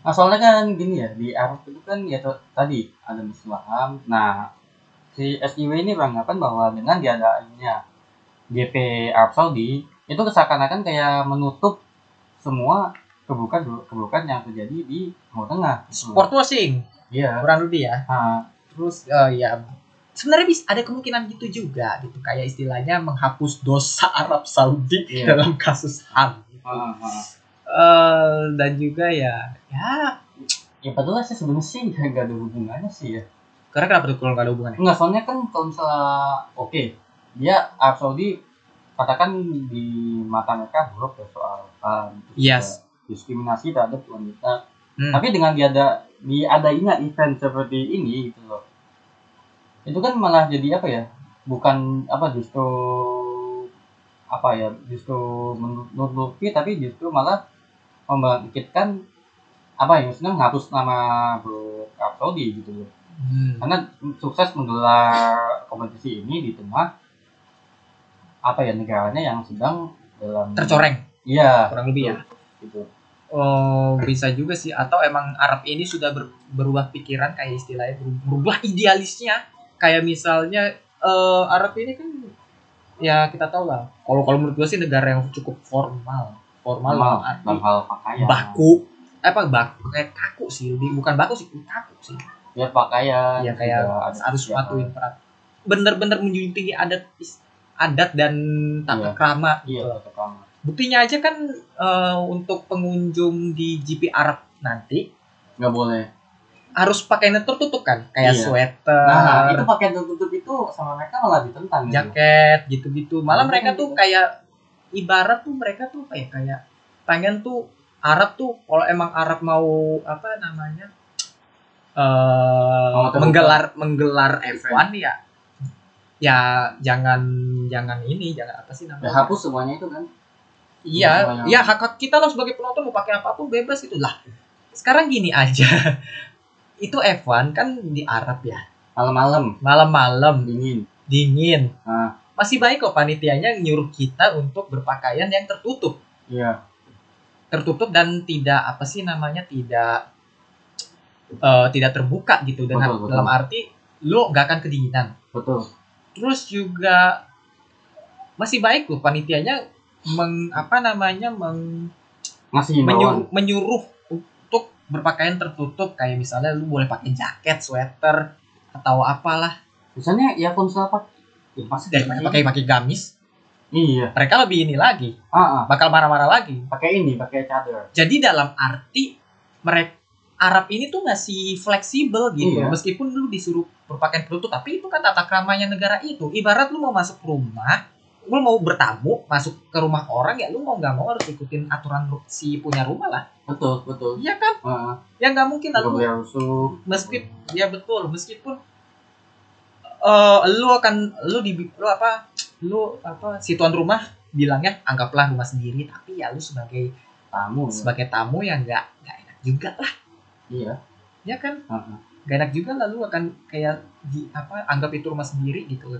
masalahnya kan gini ya di Arab itu kan ya tadi ada Muslim. Nah si SIW ini beranggapan bahwa dengan diadakannya GP Arab Saudi itu seakan-akan kayak menutup semua keburukan keburukan yang terjadi di Timur Tengah. sport washing Iya. kurang lebih ya Nah, terus eh, ya sebenarnya bisa ada kemungkinan gitu juga gitu kayak istilahnya menghapus dosa Arab Saudi Iya. dalam kasus ham gitu. ah, ah. Eh, dan juga ya ya ya padahal sih sebenarnya sih nggak ada hubungannya sih ya. karena kenapa tuh kalau nggak ada hubungannya Enggak, soalnya kan kalau misalnya oke, dia Arab Saudi katakan di mata mereka buruk ya soal um, terus Yes. diskriminasi terhadap wanita. Hmm. Tapi dengan diada diadainya event seperti ini gitu loh. Itu kan malah jadi apa ya? Bukan apa justru apa ya? Justru menutupi tapi justru malah membangkitkan apa ya? Maksudnya menghapus nama Bro Arab Saudi gitu loh Hmm. karena sukses menggelar kompetisi ini di tengah apa ya negaranya yang sedang dalam tercoreng iya kurang lebih ya gitu Oh, bisa juga sih. Atau emang Arab ini sudah ber- berubah pikiran kayak istilahnya beru- berubah idealisnya. Kayak misalnya eh, Arab ini kan ya kita tahu lah. Kalau kalau menurut gue sih negara yang cukup formal, formal dalam arti dalam hal pakaian baku. Apa baku kayak kaku sih, lebih bukan baku sih, kaku sih. ya pakaian Ya kayak ada harus persiapan. patuhin perat. Bener-bener menjunjung tinggi adat adat dan tata Iya. krama iya gitu. tetap sama. Buktinya aja kan eh, untuk pengunjung di GP Arab nanti nggak boleh harus pakai net tertutup kan, kayak Iya. sweater, nah itu pakaian tertutup itu sama mereka malah ditentang gitu. jaket gitu-gitu. Malah Nah, mereka kan tuh gitu. kayak ibarat tuh mereka tuh kayak kayak pengen tuh Arab tuh kalau emang Arab mau apa namanya eh Mau terbuka. menggelar menggelar F1 ya ya jangan jangan ini jangan apa sih Ya namanya hapus semuanya itu kan. iya semuanya. ya hak kita lah sebagai penonton mau pakai apa pun bebas gitu lah. Sekarang gini aja. Itu F1 kan di Arab ya? Malam-malam. Malam-malam. Dingin. dingin. Nah, masih baik kok panitianya nyuruh kita untuk berpakaian yang tertutup iya. tertutup dan tidak apa sih namanya tidak eh, tidak terbuka gitu dengan Betul, betul. dalam arti lo nggak akan kedinginan Betul. terus juga masih baik loh panitianya meng apa namanya meng, Ngasih menyuruh, menyuruh untuk berpakaian tertutup kayak misalnya lu boleh pakai jaket sweater atau apalah Misalnya ya konsol apa? Ya, pasti daripada pakai pakai gamis Iya. mereka lebih ini lagi Ah, ah. bakal marah-marah lagi pakai ini, pakai cadar. jadi dalam arti mereka Arab ini tuh masih fleksibel gitu Iya. meskipun lu disuruh berpakaian tertutup tapi itu kan tata keramanya negara itu ibarat lu mau masuk rumah lu mau bertamu masuk ke rumah orang ya lu mau nggak mau harus ikutin aturan si punya rumah lah Betul, betul. iya kan ah. ya nggak mungkin lah lu meskipun ya betul meskipun eh lu akan lu di lu apa lu apa si tuan rumah bilangnya anggaplah rumah sendiri tapi ya lu sebagai Tamu. ya. sebagai tamu yang nggak nggak enak juga lah Iya. ya kan ah. gak enak juga lah lu akan kayak di apa anggap itu rumah sendiri gitu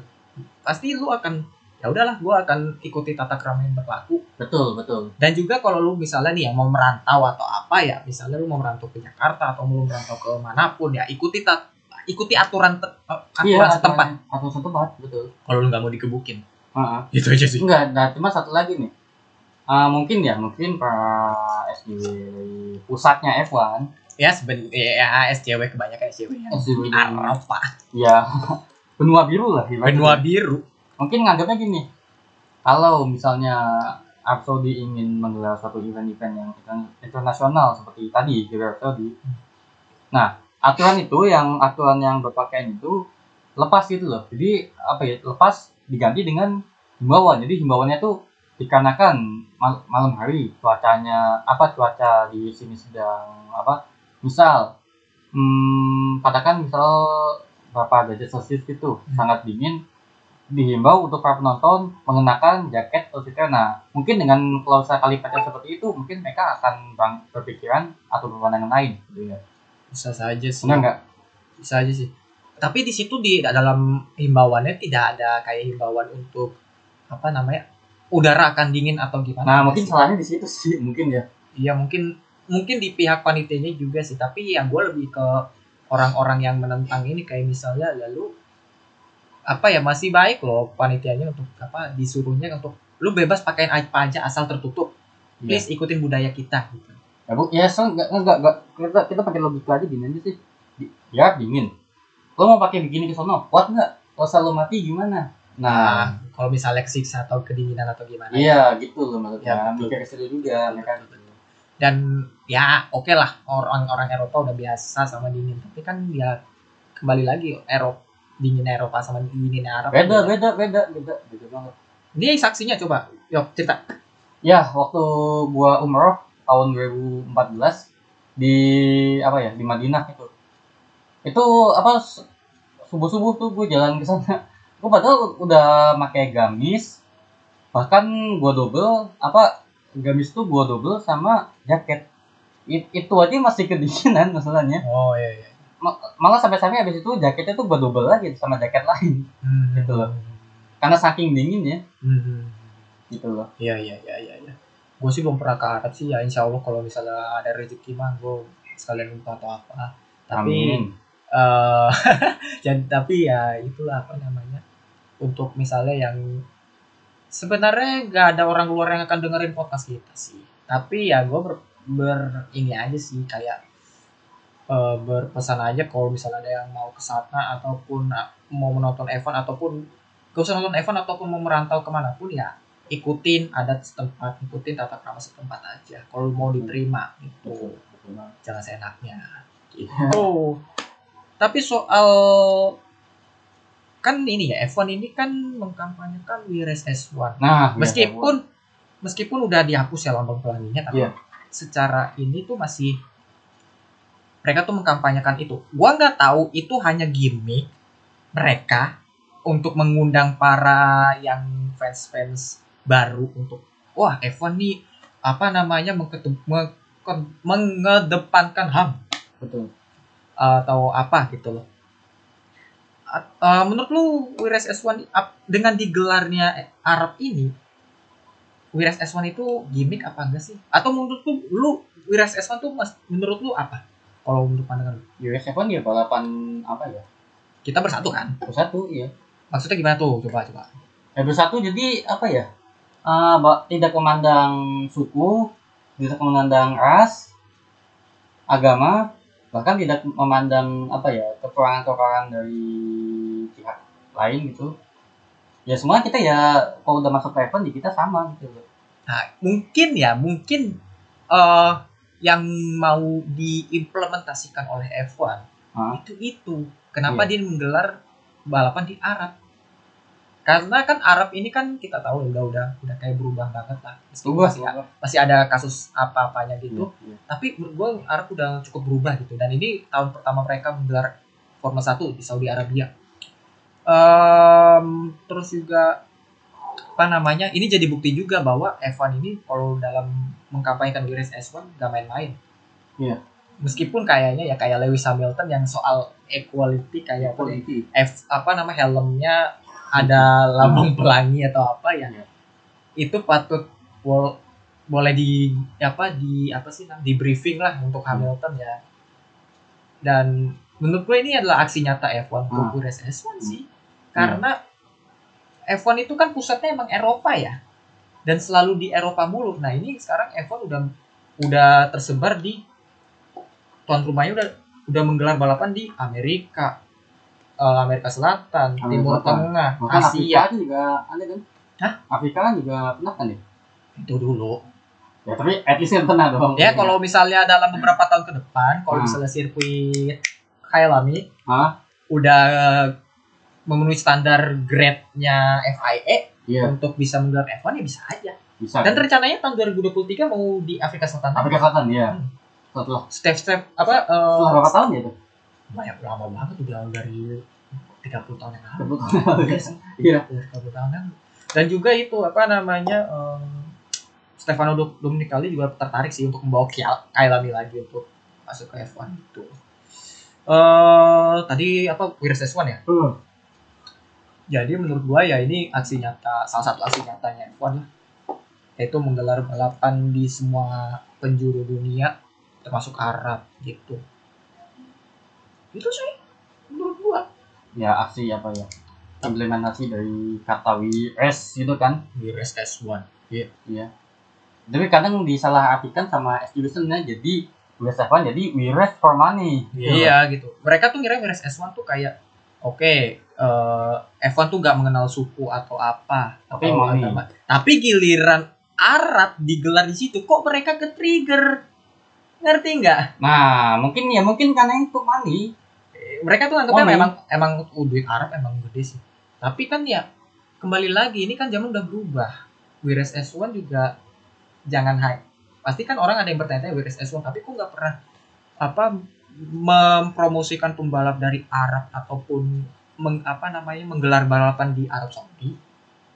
pasti lu akan ya udahlah gua akan ikuti tata krama yang berlaku Betul, betul. dan juga kalau lu misalnya nih yang mau merantau atau apa ya misalnya lu mau merantau ke Jakarta atau mau merantau ke mana pun ya ikuti tat ikuti aturan te- eh, aturan setempat. aturan- setempat, betul. kalau lu nggak mau dikebukin Ah, ah. itu aja sih. Enggak, nah cuma satu lagi nih. Ah, mungkin ya, mungkin para SJW pusatnya F1 ya sebenarnya ya SCW kebanyakan SCW yang SJW di Arab pak ya benua biru lah ibaratnya. benua biru. Mungkin nganggapnya gini kalau misalnya Arab Saudi ingin menggelar satu event-event yang inter- internasional seperti tadi di Arab Saudi nah aturan itu yang aturan yang berpakaian itu lepas gitu loh jadi apa ya lepas diganti dengan himbauan jadi himbauannya tuh dikarenakan mal- malam hari cuacanya apa cuaca di sini sedang apa misal hmm, katakan misal berapa derajat celcius gitu Hmm. sangat dingin dihimbau untuk para penonton mengenakan jaket atau sweater. Nah, mungkin dengan kalau saya kali kaca seperti itu, mungkin mereka akan berpikiran atau berpandangan lain. Gitu ya. Bisa saja sih Benar nggak? bisa aja sih tapi di situ di dalam himbauannya tidak ada kayak himbauan untuk apa namanya udara akan dingin atau gimana Nah, mungkin sih. salahnya di situ sih, mungkin ya. iya mungkin mungkin di pihak panitianya juga sih tapi yang gue lebih ke orang-orang yang menentang ini kayak misalnya lalu apa ya masih baik loh panitianya untuk apa disuruhnya untuk lu bebas pakaian apa aja asal tertutup Iya. please ikutin budaya kita gitu Ya, bu, ya so, nggak, nggak, nggak, kita, kita pakai logika aja gini aja sih. Ya, dingin. Lo mau pakai begini ke sono, kuat nggak? Kalau selalu mati gimana? nah Nah, kalau misalnya kesiksa atau kedinginan atau gimana iya gitu loh maksudnya. Ya. Mikir ke situ juga, mereka dan ya oke lah orang-orang Eropa udah biasa sama dingin tapi kan ya kembali lagi Eropa dingin Eropa sama dingin Arab beda, beda, beda, beda, beda banget. dia saksinya coba yuk cerita Ya, waktu gua umroh tahun 2014 di apa ya di Madinah itu, itu apa subuh subuh tuh gue jalan ke sana. Gue padahal udah pakai gamis, bahkan gua double apa gamis tuh gua double sama jaket. It- itu aja masih kedinginan masalahnya. oh iya iya Ma- Malah sampai-sampai habis itu jaketnya tuh gua double lagi sama jaket lain. Hmm. Gitu loh. Karena saking dinginnya Hmm. gitu loh. iya iya iya iya iya gue sih belum pernah ke Arab sih ya insya Allah kalau misalnya ada rezeki mah gue sekalian minta atau apa tapi Amin. eh jadi tapi ya itulah apa namanya untuk misalnya yang sebenarnya nggak ada orang luar yang akan dengerin podcast kita sih tapi ya gue ber, ber- ini aja sih kayak eh, berpesan aja kalau misalnya ada yang mau ke sana ataupun mau menonton event ataupun gak usah nonton event ataupun mau merantau ke mana pun ya ikutin adat setempat ikutin tata krama setempat aja kalau mau diterima gitu. Jangan seenaknya gitu tapi soal kan ini ya F1 ini kan mengkampanyekan We Race S1 Nah, iya, meskipun meskipun udah dihapus ya lambang pelanginya tapi Iya. secara ini tuh masih mereka tuh mengkampanyekan itu. Gua nggak tahu itu hanya gimmick mereka untuk mengundang para yang fans-fans baru untuk wah F1 nih apa namanya mengedepankan HAM betul atau apa gitu loh. Eh, menurut lu Wires S1 ap- dengan digelarnya Arab ini Wires S1 itu gimmick apa enggak sih? Atau menurut lu, lu Wires S1 tuh mas, menurut lu apa? Kalau menurut pandangan lu? US F1 ya balapan apa ya Kita bersatu kan? bersatu iya Maksudnya gimana tuh? Coba coba. ya bersatu jadi apa ya Ba- tidak memandang suku tidak memandang ras agama bahkan tidak memandang apa ya kekurangan-kekurangan dari pihak lain gitu ya semua kita ya kalau udah masuk ke event ya kita sama gitu Nah, mungkin ya, mungkin eh yang mau diimplementasikan oleh F1 Hah? itu itu. Kenapa Iya. dia menggelar balapan di Arab? Karena kan Arab ini kan kita tahu udah udah udah kayak berubah banget lah. Meskipun Berubah, masih, berubah. masih ada kasus apa-apanya gitu. Iya, iya. Tapi menurut gue Arab udah cukup berubah gitu. Dan ini tahun pertama mereka menggelar Formula 1 di Saudi Arabia. Em, terus juga apa namanya? Ini jadi bukti juga bahwa F1 ini kalau dalam mengkampanyekan Race S1 gak main-main. Iya. Meskipun kayaknya ya kayak Lewis Hamilton yang soal equality kayak apa ya, Quality. F apa nama helmnya ada lambang pelangi atau apa ya Iya. itu patut wol- boleh di apa di apa sih nam- di briefing lah untuk Hmm. Hamilton ya. Dan menurut gue ini adalah aksi nyata F1 Hmm. untuk race S1 sih. Karena F1 itu kan pusatnya emang Eropa ya. Dan selalu di Eropa mulu. Nah ini sekarang F1 udah udah tersebar di tuan rumahnya udah udah menggelar balapan di Amerika eh, Amerika Selatan Amerika Timur Selatan. Tengah Bahkan Afrika Asia kan juga ada kan Hah? Afrika kan juga pernah kan ya itu dulu ya tapi at least kan pernah dong Ya kalau misalnya dalam beberapa tahun ke depan, kalau Hmm. misalnya sirkuit Kailami Hah? udah memenuhi standar grade-nya FIA iya untuk bisa menggelar F1 ya bisa aja. bisa Dan rencananya tahun 2023 mau di Afrika Selatan. Afrika Selatan ya Hmm. setelah Step-step apa setelah eh berapa tahun ya itu banyak lama banget udah dari 30 tahun yang lalu. Betul. Iya sih. Iya. 30 tahun yang. Dan juga itu apa namanya em, Stefano Do- Domenicali juga tertarik sih untuk membawa Kailami lagi untuk masuk ke F1 itu. Eh tadi apa Wires S1 ya? Hmm. Jadi menurut gua ya ini aksi nyata salah satu aksi nyatanya F1 lah. Yaitu menggelar balapan di semua penjuru dunia termasuk Arab gitu. Itu sih menurut gua. ya aksi apa ya implementasi dari kata WS gitu kan Wires S1. iya tapi kadang disalahartikan sama education nya jadi WS F1 jadi we rest for money. Iya gitu. Mereka tuh ngira Wires S1 tuh kayak oke eh, F1 tuh gak mengenal suku atau apa Tapi atau money. agama. Tapi giliran Arab digelar di situ kok mereka ke trigger. Ngerti nggak? nah mungkin ya mungkin karena itu money Mereka tuh anggapnya Money. memang emang uh, duit Arab emang gede sih. Tapi kan ya kembali lagi ini kan zaman udah berubah. Wires S1 juga jangan hype. Pasti kan orang ada yang bertanya Wires S1 tapi kok nggak pernah apa mempromosikan pembalap dari Arab ataupun meng, apa namanya menggelar balapan di Arab Saudi.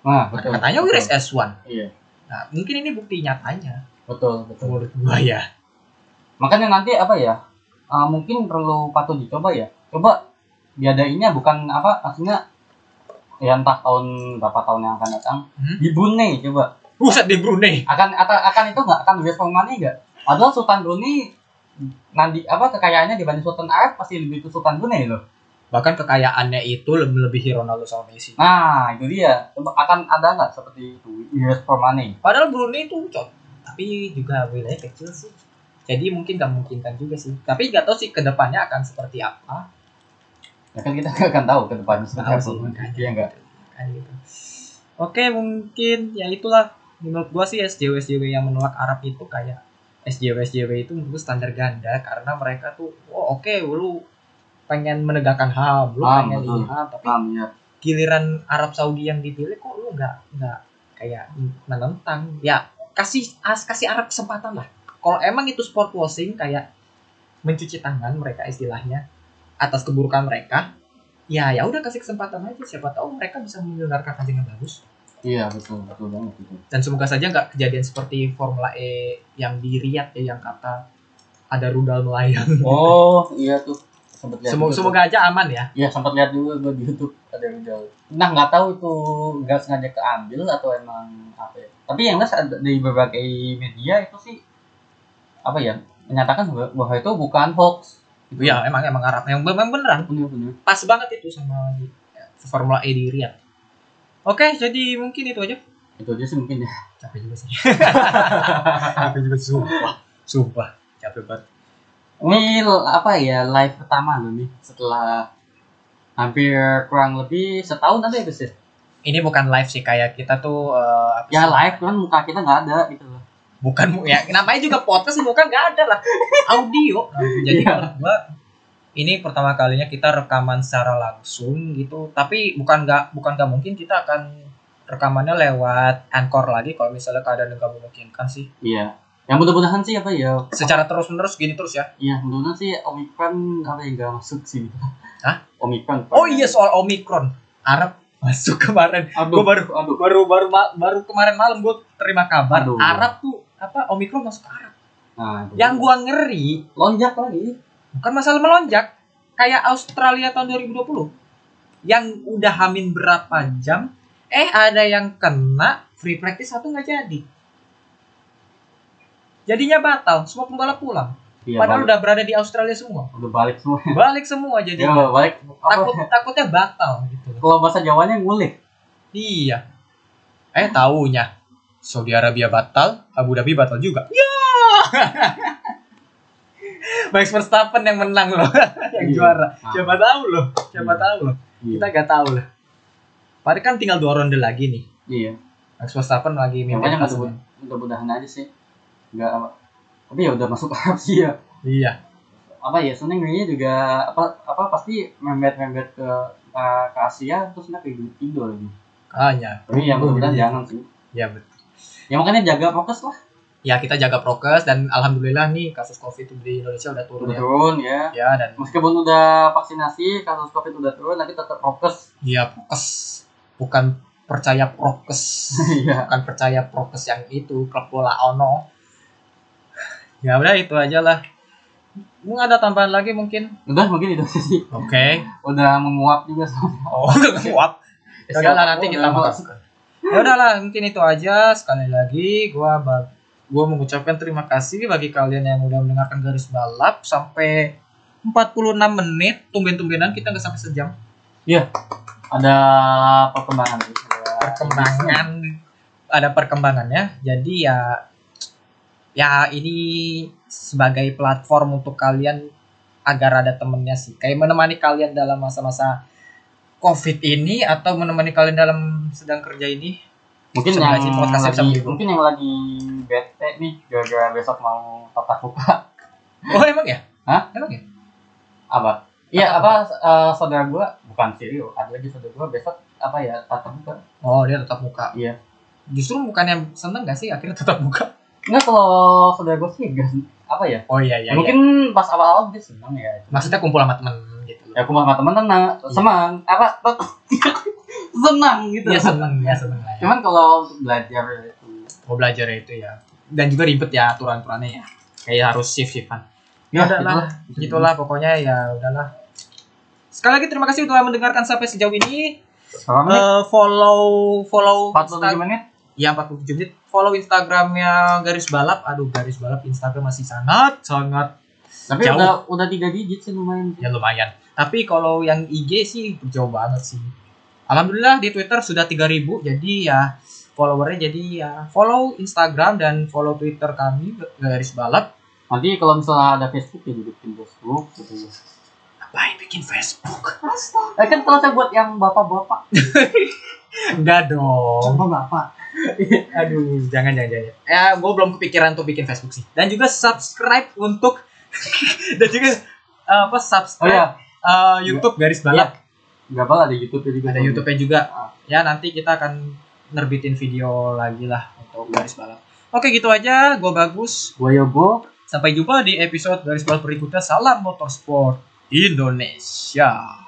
nah betul Katanya betul. Wires S1. iya Nah, mungkin ini bukti nyatanya betul betul menurut gua ya. Makanya nanti apa ya uh, mungkin perlu patut dicoba ya coba diadainnya bukan apa maksudnya ya entah tahun berapa tahun yang akan datang Hmm? di Brunei coba Buset di Brunei. akan akan, akan itu nggak akan for money nggak padahal Sultan Brunei nanti apa kekayaannya dibanding Sultan Arab pasti lebih ke Sultan Brunei loh Bahkan kekayaannya itu lebih melebihi Ronaldo sama Messi. nah itu dia coba akan ada nggak seperti itu US for money Padahal Brunei itu cok, tapi juga wilayah kecil sih. Jadi mungkin gak memungkinkan juga sih. Tapi nggak tahu sih ke depannya akan seperti apa. ya kan kita nggak akan tahu ke depannya seperti apa sih iya nggak Kan gitu. Oke mungkin ya itulah menurut gua sih SJW SJW yang menolak Arab itu kayak SJW SJW itu menurut standar ganda karena mereka tuh oh oke lu pengen menegakkan HAM, lu Ham, pengen betul. ini HAM, tapi paham ya giliran Arab Saudi yang dipilih kok lu nggak nggak kayak menentang ya kasih as kasih Arab kesempatan lah kalau emang itu sport washing kayak mencuci tangan mereka istilahnya atas keburukan mereka ya ya udah kasih kesempatan aja siapa tahu mereka bisa ajang yang bagus Iya betul betul banget itu. dan semoga saja nggak kejadian seperti Formula E yang di Riyadh ya yang kata ada rudal melayang Oh iya tuh sempat lihat. semoga, juga tuh. semoga aja aman ya Iya sempat lihat juga gue di YouTube ada rudal. Nah nggak tahu itu nggak sengaja keambil atau emang apa ya. Tapi yang jelas ada di berbagai media itu sih apa ya menyatakan bahwa itu bukan hoax. Gitu. ya emang emang Arab yang memang beneran bener bener. pas banget itu sama ya, Formula E di Riyadh oke jadi mungkin itu aja Itu aja sih mungkin ya. capek juga sih capek juga sumpah sumpah capek banget Ini apa ya live pertama loh nih setelah hampir kurang lebih setahun nanti ya Gus ya? ini bukan live sih kayak kita tuh apa Ya sih? live kan muka kita nggak ada gitu. Bukan ya namanya juga podcast bukan nggak ada lah audio jadi Iya. menurut gua ini pertama kalinya kita rekaman secara langsung gitu tapi bukan nggak bukan nggak mungkin kita akan rekamannya lewat anchor lagi kalau misalnya keadaan nggak memungkinkan sih Iya. Yang mudah-mudahan sih apa ya? secara terus menerus gini terus ya Iya mudah-mudahan sih Omicron apa yang nggak masuk sih. Hah? Omicron. oh iya soal omikron Arab masuk kemarin Aduh, Gua baru- aduh. baru baru baru kemarin malam gue terima kabar Aduh. Arab tuh apa omikron masuk ke Arab Nah, yang gua ngeri lonjak lagi. bukan masalah melonjak kayak Australia tahun 2020 yang udah hamin berapa jam eh ada yang kena free practice satu nggak jadi jadinya batal semua pembalap pulang Iya, padahal balik. udah berada di Australia semua udah balik semua. balik semua jadi Ya, balik. Apa? takut takutnya batal gitu Kalau bahasa Jawanya ngulik. iya eh taunya Saudi Arabia batal Abu Dhabi batal juga ya Max Verstappen yang menang loh yang Iya. juara Ah. siapa tahu loh siapa Iya. tahu loh Iya. kita nggak tahu lah Padahal kan tinggal dua ronde lagi nih Iya. Max Verstappen lagi mimpin Makanya mudah- mudah-mudahan aja sih. Enggak apa. Tapi ya udah masuk Arab sih ya. iya Apa ya senengnya juga apa apa pasti membet-membet ke uh, ke Asia terus nggak ke Indo lagi. hanya Tapi ya mudah-mudahan Iya. jangan sih. ya betul Ya makanya jaga prokes lah. ya kita jaga prokes dan alhamdulillah nih kasus covid di Indonesia udah turun Udah ya turun ya. ya dan Meskipun udah vaksinasi, kasus Covid udah turun, tapi tetap prokes. ya prokes bukan percaya prokes Iya. bukan percaya prokes yang itu klub bola ono ya udah itu aja lah Mau ada tambahan lagi mungkin Udah mungkin itu sih. oke Udah menguap juga soalnya. oh ya udah lah nanti kita masuk ya udahlah mungkin itu aja. Sekali lagi gua ba- gua mengucapkan terima kasih bagi kalian yang udah mendengarkan garis balap sampai 46 menit. Tumben-tumbenan kita nggak sampai sejam. Ada perkembangan. Perkembangan. Ada perkembangannya jadi ya ya ini sebagai platform untuk kalian agar ada temennya sih. Kayak menemani kalian dalam masa-masa covid ini atau menemani kalian dalam sedang kerja ini Mungkin yang lagi, mungkin yang lagi bete nih gara-gara besok mau tatap muka. oh emang ya Hah? emang ya Apa? Iya, Tatap apa eh, saudara gua bukan Sirio, ada lagi saudara gua besok apa ya tatap muka. oh dia tetap muka Iya. justru bukannya seneng gak sih akhirnya tetap muka Enggak kalau saudara gua sih enggak apa ya? oh iya iya, Ya, mungkin pas awal-awal dia senang ya. maksudnya kumpul sama temen gitu Ya aku sama teman tenang, senang, apa? senang gitu. ya seneng ya seneng lah ya. Cuman kalau belajar itu. Mau belajar itu ya. Dan juga ribet ya aturan-aturannya ya. Kayak harus shift shiftan ya udahlah gitulah pokoknya ya udahlah. Sekali lagi terima kasih telah mendengarkan sampai sejauh ini? Eh, follow follow 47 Insta- menit? ya 47 menit. Follow instagramnya garis balap. Aduh garis balap instagram masih sangat sangat Tapi Jauh. udah udah tiga digit sih lumayan. ya lumayan tapi kalau yang IG sih jauh banget sih alhamdulillah di twitter sudah 3000 jadi ya followernya jadi ya follow instagram dan follow twitter kami garis balap Nanti kalau misalnya ada Facebook ya bikin Facebook gitu. Ngapain bikin Facebook? Eh kan kalau saya buat yang bapak-bapak, Enggak dong. bapak-bapak. Aduh, jangan jangan jangan. Ya, gue belum kepikiran untuk bikin Facebook sih. Dan juga subscribe untuk dan juga eh, apa Oh subscribe ya, eh, YouTube garis balap. nggak apa ada YouTube juga. Ada YouTube-nya juga. Ya, nanti kita akan nerbitin video lagi lah untuk garis balap. Oke, gitu aja. Gue bagus. Gue Yogo. Sampai jumpa di episode garis balap berikutnya. Salam motorsport Indonesia.